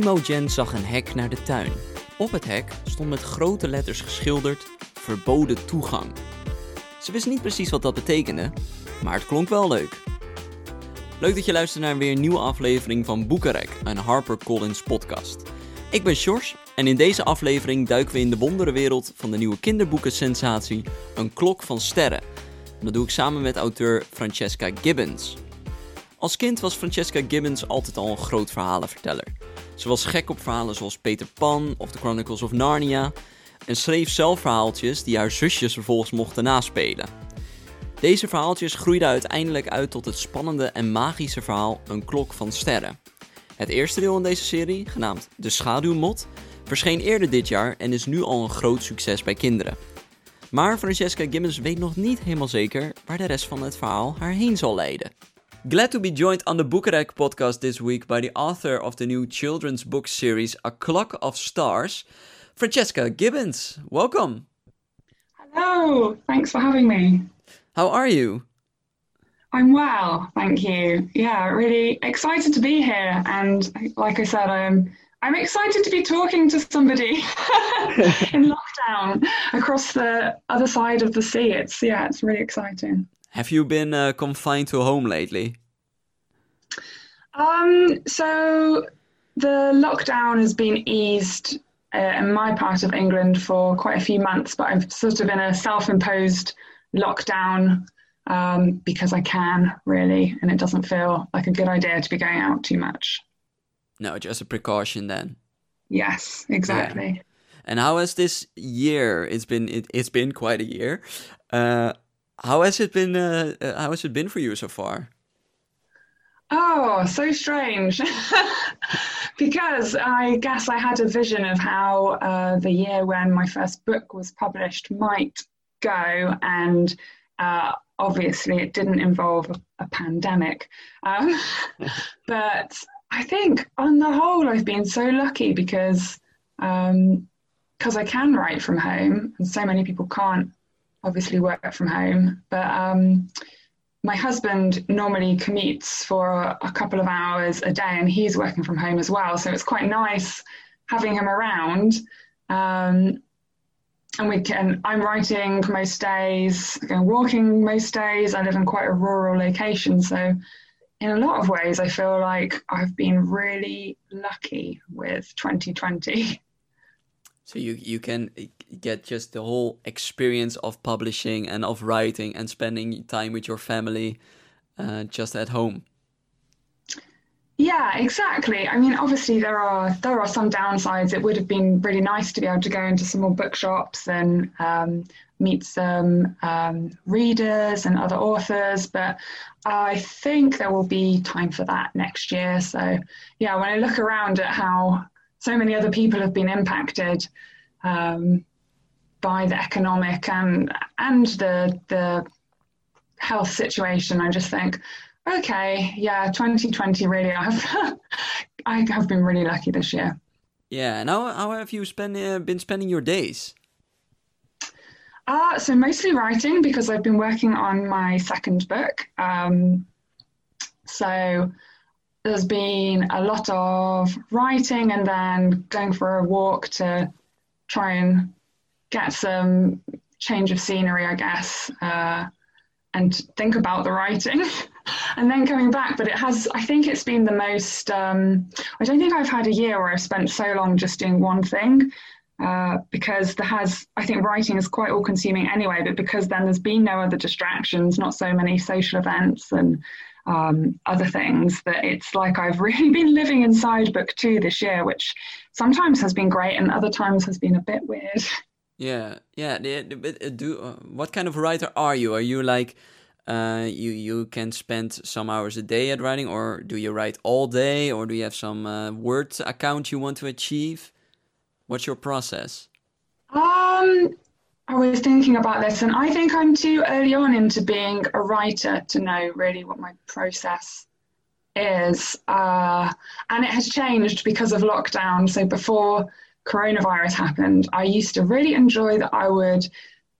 Imogen zag een hek naar de tuin. Op het hek stond met grote letters geschilderd verboden toegang. Ze wist niet precies wat dat betekende, maar het klonk wel leuk. Leuk dat je luistert naar weer een nieuwe aflevering van Boekenrek, een HarperCollins podcast. Ik ben Sjors en in deze aflevering duiken we in de wonderenwereld van de nieuwe kinderboekensensatie Een Klok van Sterren. dat doe ik samen met auteur Francesca Gibbons. Als kind was Francesca Gibbons altijd al een groot verhalenverteller. Ze was gek op verhalen zoals Peter Pan of The Chronicles of Narnia en schreef zelf verhaaltjes die haar zusjes vervolgens mochten naspelen. Deze verhaaltjes groeiden uiteindelijk uit tot het spannende en magische verhaal Een Klok van Sterren. Het eerste deel in deze serie, genaamd De Schaduwmot, verscheen eerder dit jaar en is nu al een groot succes bij kinderen. Maar Francesca Gibbons weet nog niet helemaal zeker waar de rest van het verhaal haar heen zal leiden. Glad to be joined on the Boekenrek podcast this week by the author of the new children's book series A Clock of Stars, Francesca Gibbons. Welcome. Hello, thanks for having me. How are you? I'm well, thank you. Yeah, really excited to be here, and like I said, I'm I'm excited to be talking to somebody in lockdown across the other side of the sea. It's yeah, it's really exciting. Have you been uh, confined to home lately? Um, so the lockdown has been eased uh, in my part of England for quite a few months, but I've sort of in a self-imposed lockdown um, because I can really, and it doesn't feel like a good idea to be going out too much. No, just a precaution then. Yes, exactly. Yeah. And how has this year? It's been it, has been quite a year. Uh, how has it been? Uh, uh, how has it been for you so far? Oh, so strange. because I guess I had a vision of how uh, the year when my first book was published might go, and uh, obviously it didn't involve a, pandemic. Um, but I think on the whole, I've been so lucky because because um, I can write from home, and so many people can't obviously work from home, but um, my husband normally commutes for a couple of hours a day and he's working from home as well. So it's quite nice having him around. Um, and we can, I'm writing most days, going walking most days. I live in quite a rural location. So in a lot of ways, I feel like I've been really lucky with 2020. So you you can get just the whole experience of publishing and of writing and spending time with your family uh, just at home. Yeah, exactly. I mean, obviously there are there are some downsides. It would have been really nice to be able to go into some more bookshops and um, meet some um, readers and other authors, but I think there will be time for that next year. So, yeah, when I look around at how so many other people have been impacted um, by the economic and and the the health situation. I just think, okay, yeah, 2020 really, I've I have been really lucky this year. Yeah, and how how have you spend uh, been spending your days? Uh, so mostly writing because I've been working on my second book. Um, so there's been a lot of writing and then going for a walk to try and get some change of scenery, I guess, uh, and think about the writing. and then coming back, but it has, I think it's been the most, um, I don't think I've had a year where I've spent so long just doing one thing. Uh, because there has, I think writing is quite all consuming anyway, but because then there's been no other distractions, not so many social events and um, other things that it's like I've really been living inside book two this year, which sometimes has been great and other times has been a bit weird. Yeah, yeah. Uh, do uh, what kind of writer are you? Are you like uh, you you can spend some hours a day at writing, or do you write all day, or do you have some uh, word account you want to achieve? What's your process? Um, I was thinking about this, and I think I'm too early on into being a writer to know really what my process is. Uh, and it has changed because of lockdown. So before coronavirus happened, I used to really enjoy that I would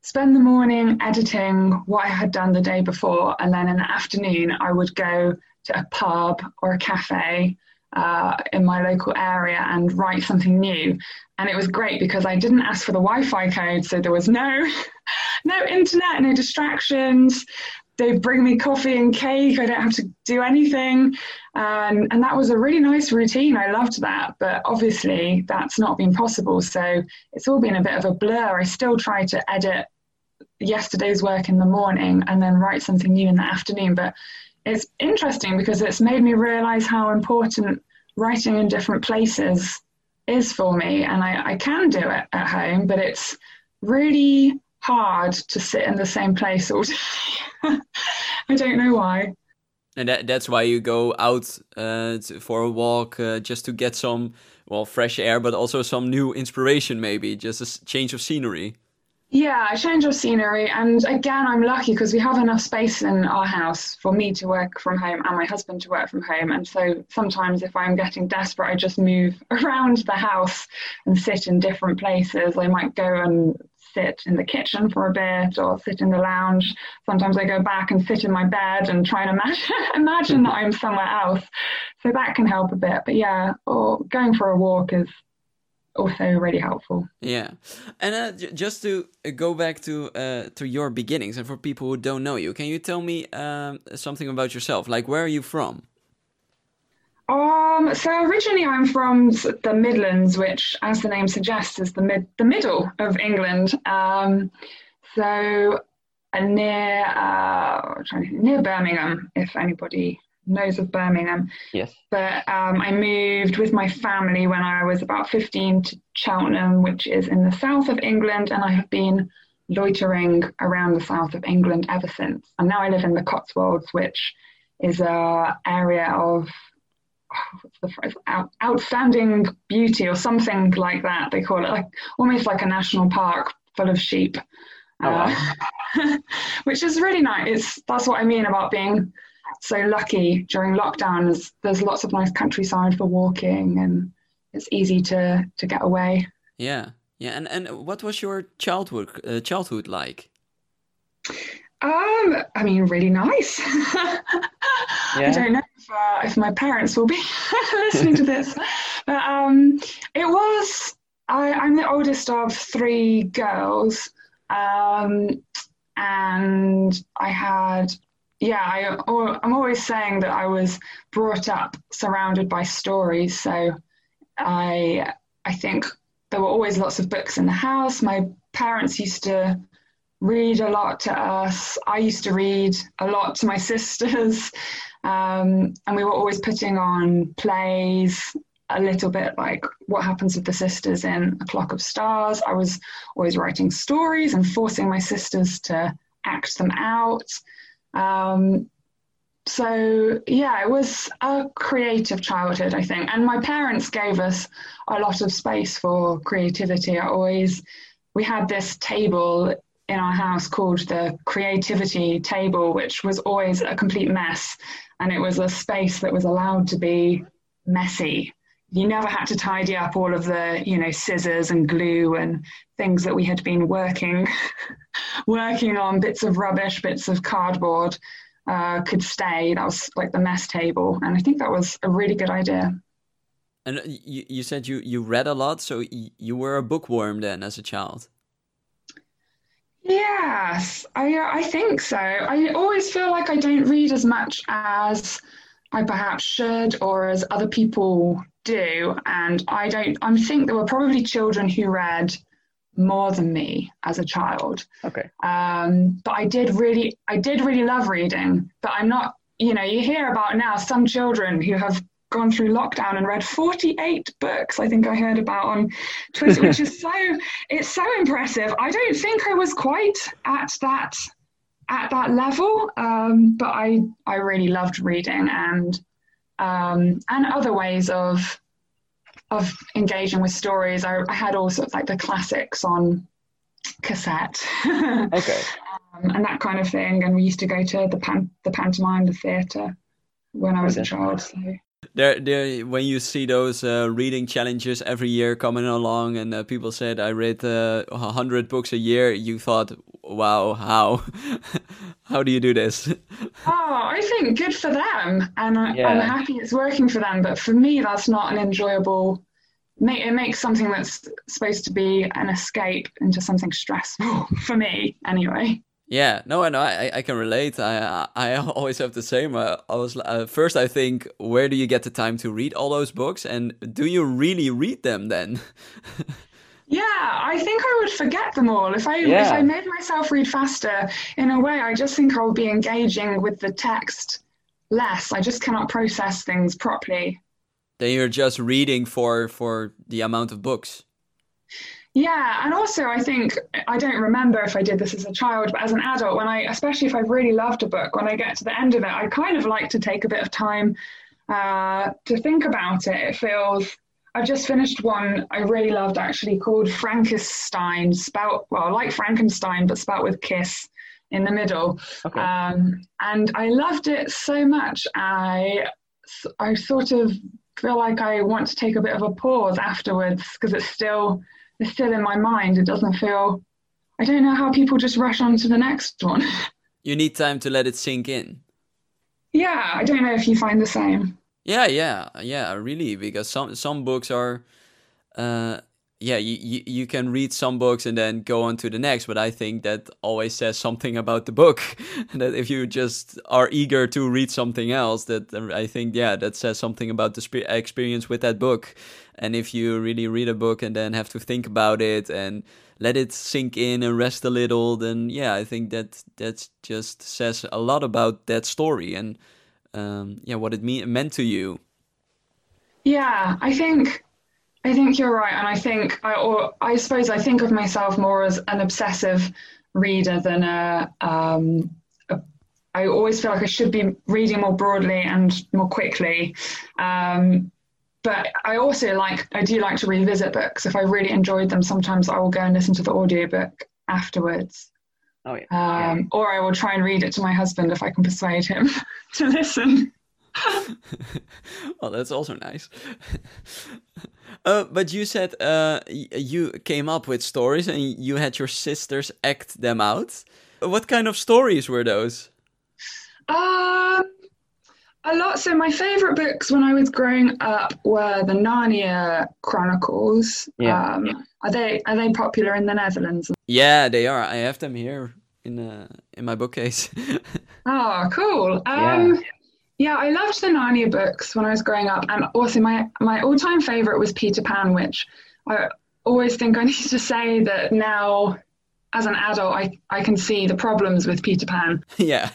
spend the morning editing what I had done the day before, and then in the afternoon, I would go to a pub or a cafe uh, in my local area and write something new. And it was great because I didn't ask for the Wi-Fi code, so there was no no internet, no distractions. They bring me coffee and cake. I don't have to do anything, um, and that was a really nice routine. I loved that, but obviously that's not been possible. So it's all been a bit of a blur. I still try to edit yesterday's work in the morning and then write something new in the afternoon, but it's interesting because it's made me realize how important writing in different places is for me. And I, I can do it at home, but it's really hard to sit in the same place all day. I don't know why. And that, that's why you go out uh, to, for a walk uh, just to get some, well, fresh air, but also some new inspiration, maybe, just a change of scenery. Yeah, change of scenery. And again, I'm lucky because we have enough space in our house for me to work from home and my husband to work from home. And so sometimes if I'm getting desperate, I just move around the house and sit in different places. I might go and sit in the kitchen for a bit or sit in the lounge. Sometimes I go back and sit in my bed and try and imagine, imagine that I'm somewhere else. So that can help a bit. But yeah, or going for a walk is also really helpful. Yeah, and uh, just to uh, go back to uh, to your beginnings, and for people who don't know you, can you tell me um, something about yourself? Like, where are you from? Um, so originally I'm from the Midlands, which, as the name suggests, is the mid the middle of England. Um, so uh, near uh, near Birmingham, if anybody knows of Birmingham. Yes. But um, I moved with my family when I was about 15 to Cheltenham, which is in the south of England, and I have been loitering around the south of England ever since. And now I live in the Cotswolds, which is a area of oh, what's the phrase Out, outstanding beauty or something like that. They call it like almost like a national park full of sheep. Oh, wow. uh, which is really nice. It's that's what I mean about being so lucky during lockdown. There's, there's lots of nice countryside for walking, and it's easy to to get away. Yeah, yeah. And and what was your childhood uh, childhood like? Um, I mean, really nice. yeah. I don't know if, uh, if my parents will be listening to this, but um, it was. I, I'm the oldest of three girls, um, and I had yeah, I, I'm always saying that I was brought up surrounded by stories. So I, I think there were always lots of books in the house. My parents used to read a lot to us. I used to read a lot to my sisters. Um, and we were always putting on plays, a little bit like what happens with the sisters in A Clock of Stars. I was always writing stories and forcing my sisters to act them out. Um, so yeah, it was a creative childhood, I think, and my parents gave us a lot of space for creativity. I always we had this table in our house called the creativity table, which was always a complete mess, and it was a space that was allowed to be messy. You never had to tidy up all of the, you know, scissors and glue and things that we had been working working on bits of rubbish, bits of cardboard uh, could stay. That was like the mess table, and I think that was a really good idea. And uh, you, you said you, you read a lot, so you were a bookworm then as a child. Yes, I uh, I think so. I always feel like I don't read as much as I perhaps should or as other people do, and I don't. I think there were probably children who read more than me as a child. Okay. Um, but I did really, I did really love reading. But I'm not, you know, you hear about now some children who have gone through lockdown and read 48 books. I think I heard about on Twitter, which is so, it's so impressive. I don't think I was quite at that at that level, um, but I I really loved reading and um, and other ways of of engaging with stories. I, I had all sorts like the classics on cassette. okay. Um, and that kind of thing. And we used to go to the pan- the pantomime, the theatre when I was okay. a child. So. There, there. When you see those uh, reading challenges every year coming along, and uh, people said I read uh, hundred books a year, you thought, "Wow, how, How do you do this? oh, I think good for them, and I, yeah. I'm happy it's working for them. But for me, that's not an enjoyable. It makes something that's supposed to be an escape into something stressful for me, anyway. Yeah, no, and I I can relate. I I always have the same. Uh, I was uh, first I think, where do you get the time to read all those books, and do you really read them then? Yeah, I think I would forget them all if I yeah. if I made myself read faster. In a way, I just think I would be engaging with the text less. I just cannot process things properly. Then you're just reading for for the amount of books. Yeah, and also I think I don't remember if I did this as a child, but as an adult, when I, especially if I've really loved a book, when I get to the end of it, I kind of like to take a bit of time uh, to think about it. It feels. I've just finished one I really loved actually called Frankissstein, spelt well like Frankenstein, but spelt with kiss in the middle. Okay. Um, and I loved it so much. I I sort of feel like I want to take a bit of a pause afterwards because it's still it's still in my mind. It doesn't feel. I don't know how people just rush on to the next one. you need time to let it sink in. Yeah, I don't know if you find the same. Yeah, yeah, yeah, really, because some some books are, uh, yeah, you, you you can read some books and then go on to the next, but I think that always says something about the book. that if you just are eager to read something else, that I think yeah, that says something about the experience with that book. And if you really read a book and then have to think about it and let it sink in and rest a little, then yeah, I think that that just says a lot about that story and um, yeah, what it mean meant to you. Yeah, I think I think you're right, and I think I or I suppose I think of myself more as an obsessive reader than a. Um, a I always feel like I should be reading more broadly and more quickly. Um, but I also like I do like to revisit books. If I really enjoyed them, sometimes I will go and listen to the audiobook afterwards. Oh yeah. Um, yeah. Or I will try and read it to my husband if I can persuade him to listen. well, that's also nice. uh, but you said uh, you came up with stories and you had your sisters act them out. What kind of stories were those? Um, a lot. So my favorite books when I was growing up were the Narnia Chronicles. Yeah. Um, are they are they popular in the Netherlands? Yeah, they are. I have them here in uh, in my bookcase. oh, cool. Um, yeah. Yeah, I loved the Narnia books when I was growing up, and also my my all time favorite was Peter Pan, which I always think I need to say that now, as an adult, I I can see the problems with Peter Pan. Yeah.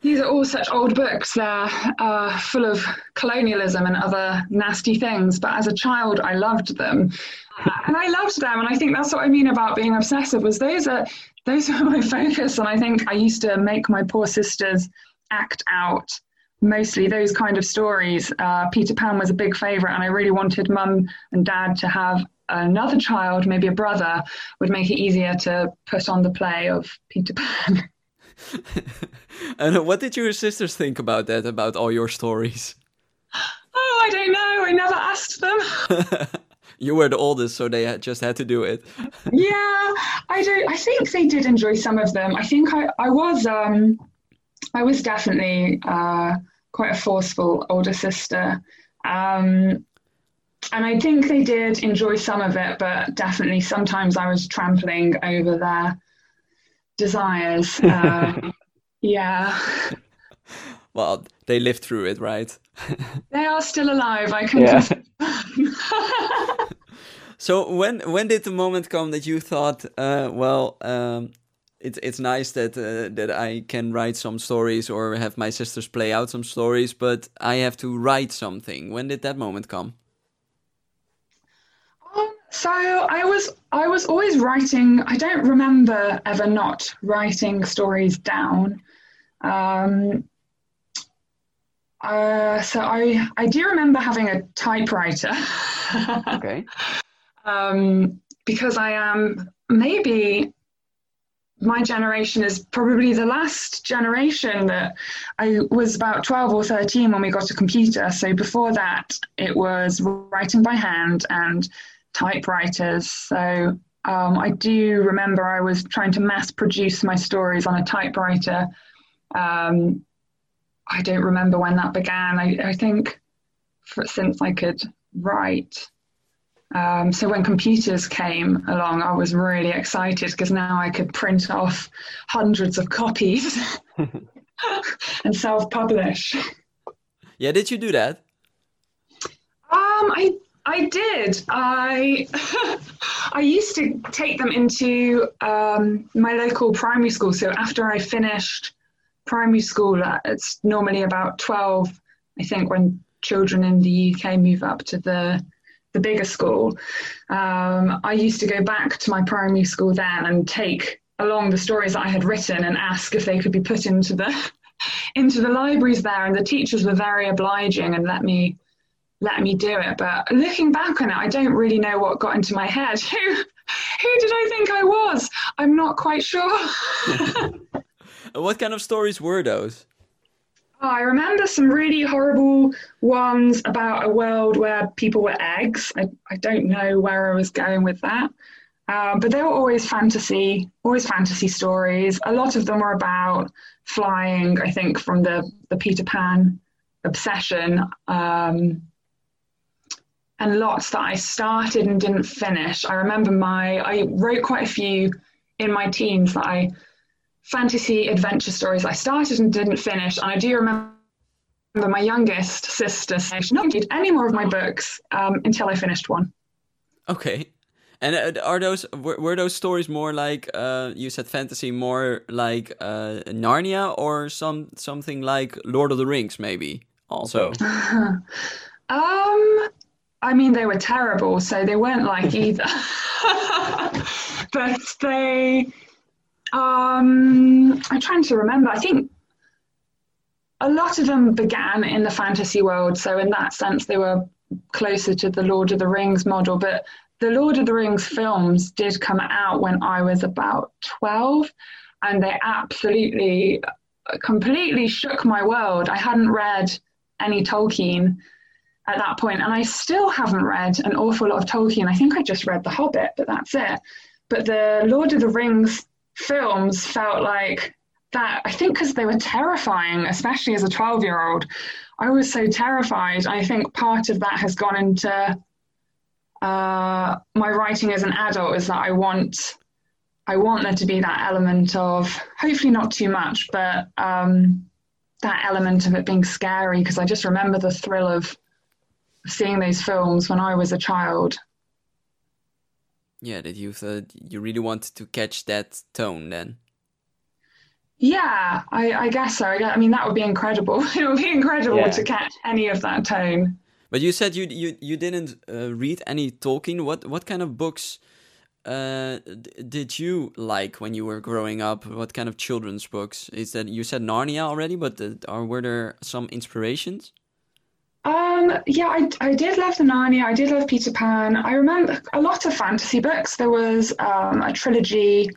These are all such old books. They're uh, full of colonialism and other nasty things. But as a child, I loved them, and I loved them. And I think that's what I mean about being obsessive. Was those are those were my focus. And I think I used to make my poor sisters act out mostly those kind of stories. Uh, Peter Pan was a big favourite, and I really wanted mum and dad to have another child, maybe a brother, would make it easier to put on the play of Peter Pan. and what did your sisters think about that, about all your stories? Oh, I don't know. I never asked them. you were the oldest, so they just had to do it. yeah, I don't. I think they did enjoy some of them. I think I, I was, um, I was definitely uh, quite a forceful older sister. Um, and I think they did enjoy some of it, but definitely sometimes I was trampling over their desires. Um, yeah. Well, they lived through it, right? they are still alive. I can. Yeah. Just... so when when did the moment come that you thought, uh, well, um, it's it's nice that uh, that I can write some stories or have my sisters play out some stories, but I have to write something. When did that moment come? So I was I was always writing. I don't remember ever not writing stories down. Um, uh, so I I do remember having a typewriter. okay. Um, because I am maybe my generation is probably the last generation that I was about 12 or 13 when we got a computer. So before that, it was writing by hand and typewriters. So Um, I do remember I was trying to mass produce my stories on a typewriter. Um, I don't remember when that began. I, I think for, since I could write. Um, so when computers came along, I was really excited because now I could print off hundreds of copies and self-publish. Yeah, did you do that? Um, I I did. I I used to take them into um, my local primary school. So after I finished primary school, uh, it's normally about twelve, I think, when children in the UK move up to the the bigger school. Um, I used to go back to my primary school then and take along the stories that I had written and ask if they could be put into the into the libraries there. And the teachers were very obliging and let me let me do it. But looking back on it, I don't really know what got into my head. Who who did I think I was? I'm not quite sure. what kind of stories were those? Oh, I remember some really horrible ones about a world where people were eggs. I, I don't know where I was going with that. Uh, but they were always fantasy, always fantasy stories. A lot of them were about flying, I think, from the, the Peter Pan obsession. Um, and lots that I started and didn't finish. I remember my, I wrote quite a few in my teens that I, fantasy adventure stories I started and didn't finish. And I do remember my youngest sister saying she didn't read any more of my books um, until I finished one. Okay. And uh, are those were, were, those stories more like uh, you said fantasy, more like uh, Narnia, or some something like Lord of the Rings, maybe also? um, I mean, they were terrible, so they weren't like either. but they, um, I'm trying to remember. I think a lot of them began in the fantasy world, so in that sense, they were closer to the Lord of the Rings model. But the Lord of the Rings films did come out when I was about 12, and they absolutely, completely shook my world. I hadn't read any Tolkien at that point, and I still haven't read an awful lot of Tolkien. I think I just read The Hobbit, but that's it. But the Lord of the Rings films felt like that. I think because they were terrifying, especially as a 12 year old. I was so terrified. I think part of that has gone into uh, my writing as an adult is that I want I want there to be that element of hopefully not too much, but um, that element of it being scary because I just remember the thrill of seeing those films when I was a child. Yeah, that you thought you really wanted to catch that tone then. Yeah, I, I guess so. I mean, that would be incredible. it would be incredible yeah. to catch any of that tone. But you said you you you didn't uh, read any Tolkien. What what kind of books uh, did you like when you were growing up? What kind of children's books? Is that you said Narnia already? But the, uh, are were there some inspirations? Um, yeah, I, I did love the Narnia. I did love Peter Pan. I remember a lot of fantasy books. There was um, a trilogy.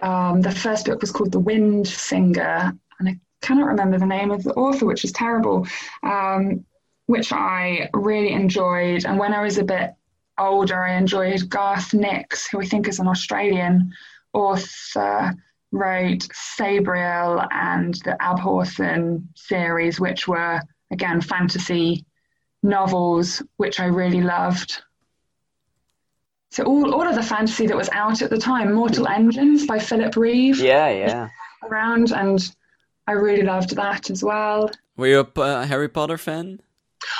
Um, the first book was called The Wind Singer, and I cannot remember the name of the author, which is terrible. Um, which I really enjoyed. And when I was a bit older, I enjoyed Garth Nix, who I think is an Australian author, wrote Sabriel and the Abhorsen series, which were, again, fantasy novels, which I really loved. So all, all of the fantasy that was out at the time, Mortal Engines by Philip Reeve. Yeah, yeah. Around, and I really loved that as well. Were you a uh, Harry Potter fan?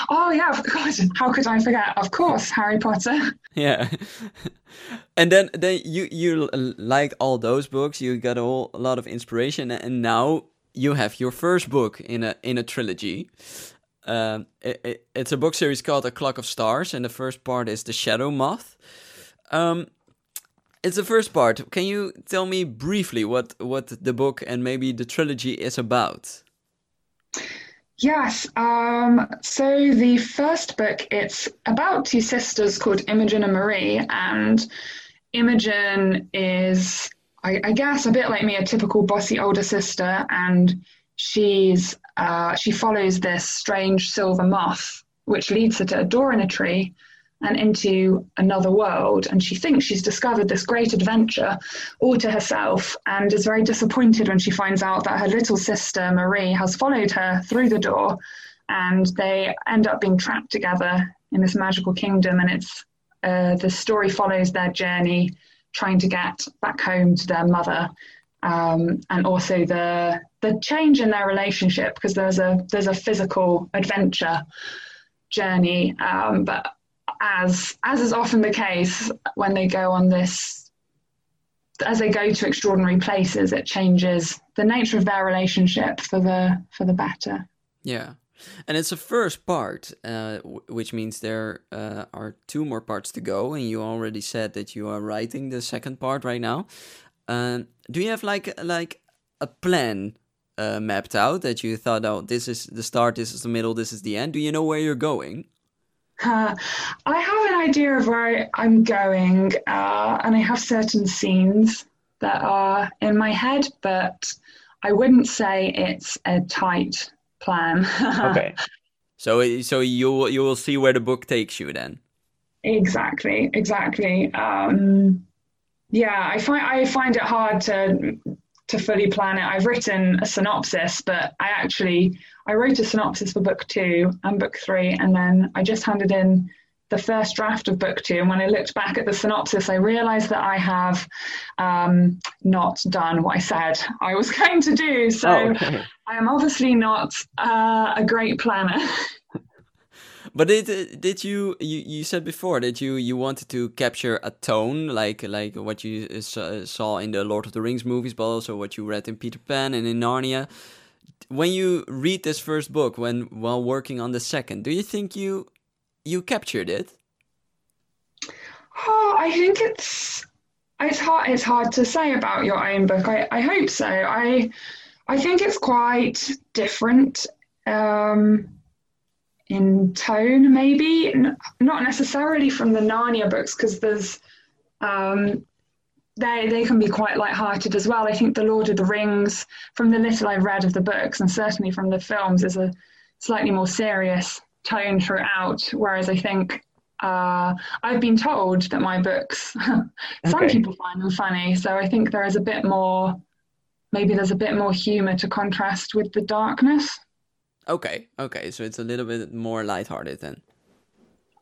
Oh yeah, of course. How could I forget? Of course, Harry Potter. Yeah, and then then you you liked all those books. You got a, whole, a lot of inspiration, and now you have your first book in a in a trilogy. Um, it, it, it's a book series called A Clock of Stars, and the first part is The Shadow Moth. Um, it's the first part. Can you tell me briefly what what the book and maybe the trilogy is about? Yes. Um, so the first book, it's about two sisters called Imogen and Marie, and Imogen is, I, I guess, a bit like me, a typical bossy older sister, and she's uh, she follows this strange silver moth, which leads her to a door in a tree, and into another world. And she thinks she's discovered this great adventure all to herself and is very disappointed when she finds out that her little sister, Marie, has followed her through the door and they end up being trapped together in this magical kingdom. And it's uh, the story follows their journey trying to get back home to their mother. Um, and also the the change in their relationship because there's a there's a physical adventure journey um, but as as is often the case when they go on this as they go to extraordinary places it changes the nature of their relationship for the for the better yeah and it's a first part uh, which means there uh, are two more parts to go and you already said that you are writing the second part right now. Um, do you have like like a plan uh, mapped out that you thought oh this is the start this is the middle this is the end? Do you know where you're going? Uh, I have an idea of where I'm going, uh, and I have certain scenes that are in my head, but I wouldn't say it's a tight plan. okay. So, so you will you will see where the book takes you then. Exactly. Exactly. Um, yeah, I find I find it hard to to fully plan it. I've written a synopsis, but I actually I wrote a synopsis for book two and book three, and then I just handed in the first draft of book two. And when I looked back at the synopsis, I realised that I have um, not done what I said I was going to do. So oh, okay. I am obviously not uh, a great planner. but did did you, you you said before that you you wanted to capture a tone like like what you saw in the Lord of the Rings movies, but also what you read in Peter Pan and in Narnia when you read this first book when while working on the second do you think you you captured it. Oh i think it's it's hard it's hard to say about your own book. I, I hope so. I i think it's quite different um, in tone maybe. Not necessarily from the narnia books because there's um, they they can be quite light-hearted as well. I think the Lord of the Rings, from the little I've read of the books and certainly from the films, is a slightly more serious tone throughout. Whereas I think uh, I've been told that my books, some okay. people find them funny, so I think there is a bit more. Maybe there's a bit more humor to contrast with the darkness. Okay, okay, so it's a little bit more lighthearted then.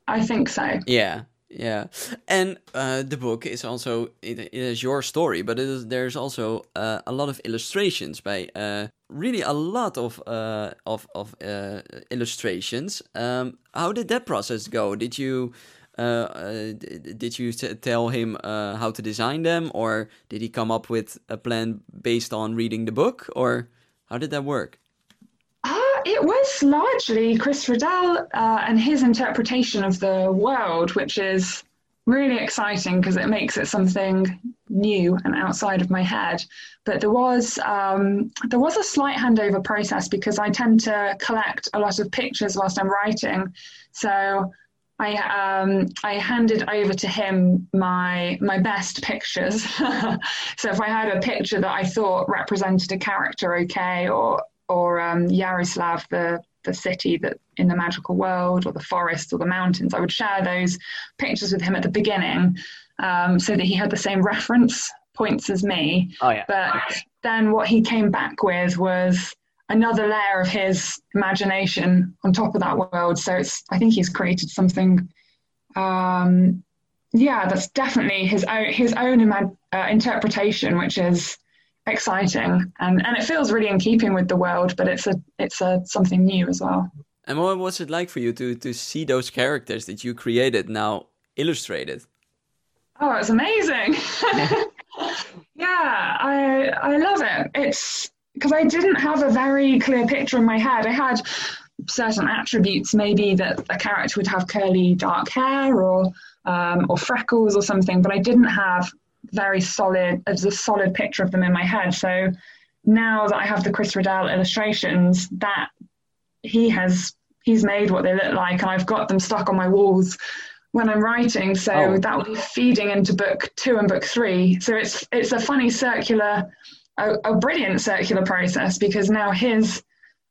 I think so. Yeah, yeah, and uh, the book is also it, it is your story, but there's also uh, a lot of illustrations by uh, really a lot of uh, of of uh, illustrations. Um, how did that process go? Did you uh, did you tell him how to design them, or did he come up with a plan based on reading the book, or how did that work? It was largely Chris Riddell uh, and his interpretation of the world, which is really exciting because it makes it something new and outside of my head. But there was um, there was a slight handover process because I tend to collect a lot of pictures whilst I'm writing, so. I um, I handed over to him my my best pictures. so if I had a picture that I thought represented a character okay, or or um, Yaroslav, the the city that in the magical world, or the forests, or the mountains. I would share those pictures with him at the beginning, um, so that he had the same reference points as me. Oh yeah. But then what he came back with was another layer of his imagination on top of that world. So it's I think he's created something. Um, yeah, that's definitely his own his own ima- uh, interpretation, which is exciting. And, and it feels really in keeping with the world but it's a it's a something new as well. And what was it like for you to to see those characters that you created now illustrated? Oh it's amazing. Yeah i i love it. It's because i didn't have a very clear picture in my head. I had certain attributes maybe that a character would have curly dark hair or um, or freckles or something but i didn't have very solid, as a solid picture of them in my head. So now that I have the Chris Riddell illustrations, that he has he's made what they look like, and I've got them stuck on my walls when I'm writing. So oh. that will be feeding into book two and book three. So it's it's a funny circular, a, a brilliant circular process because now his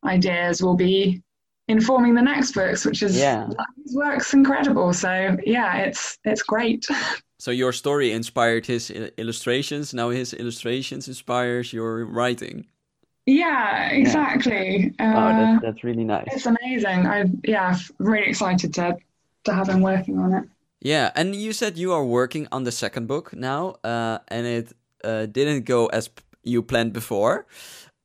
ideas will be informing the next books, which is Yeah. his work's incredible. So yeah, it's it's great. So your story inspired his illustrations. Now his illustrations inspires your writing. yeah, exactly. oh, Uh, that's, that's really nice. it's amazing. I yeah, really excited to to have him working on it. Yeah, and you said you are working on the second book now, uh, and it uh, didn't go as p- you planned before.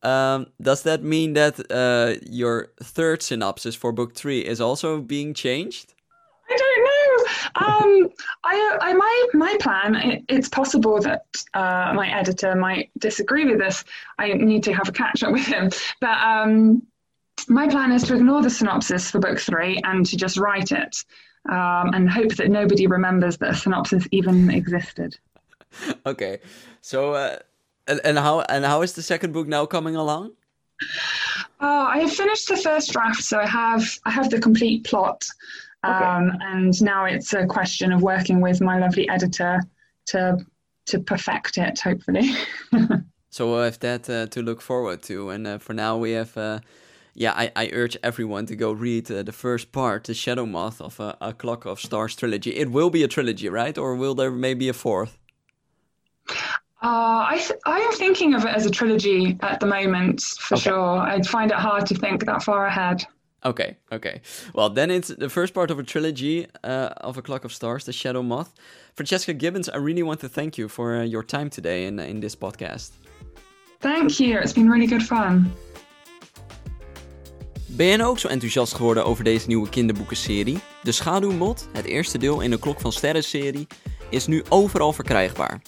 Um, does that mean that uh, your third synopsis for book three is also being changed? I don't know. Um, I, I, my, my plan. It's possible that uh, my editor might disagree with this. I need to have a catch up with him. But um, my plan is to ignore the synopsis for book three and to just write it, um, and hope that nobody remembers that a synopsis even existed. okay, so uh, and, and how and how is the second book now coming along? Oh, I have finished the first draft, so I have I have the complete plot, um, and now it's a question of working with my lovely editor to to perfect it. Hopefully. So we have that uh, to look forward to, and uh, for now we have. Uh, yeah, I, I urge everyone to go read uh, the first part, the Shadow Moth of uh, a Clock of Stars trilogy. It will be a trilogy, right? Or will there maybe a fourth? Uh, I th- I am thinking of it as a trilogy at the moment, for Okay. sure. I'd find it hard to think that far ahead. Okay, okay. Well, then it's the first part of a trilogy uh, of A Clock of Stars, The Shadow Moth. Francesca Gibbons, I really want to thank you for uh, your time today in, in this podcast. Thank you. It's been really good fun. Ben je nou ook zo enthousiast geworden over deze nieuwe kinderboekenserie? De Schaduwmot, het eerste deel in de Klok van Sterren serie, is nu overal verkrijgbaar.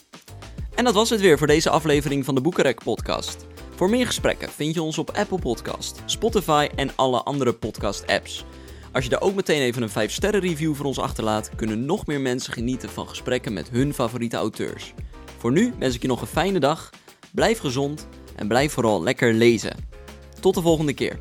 En dat was het weer voor deze aflevering van de Boekenrek podcast. Voor meer gesprekken vind je ons op Apple Podcast, Spotify en alle andere podcast apps. Als je daar ook meteen even een 5 sterren review voor ons achterlaat, kunnen nog meer mensen genieten van gesprekken met hun favoriete auteurs. Voor nu wens ik je nog een fijne dag, blijf gezond en blijf vooral lekker lezen. Tot de volgende keer.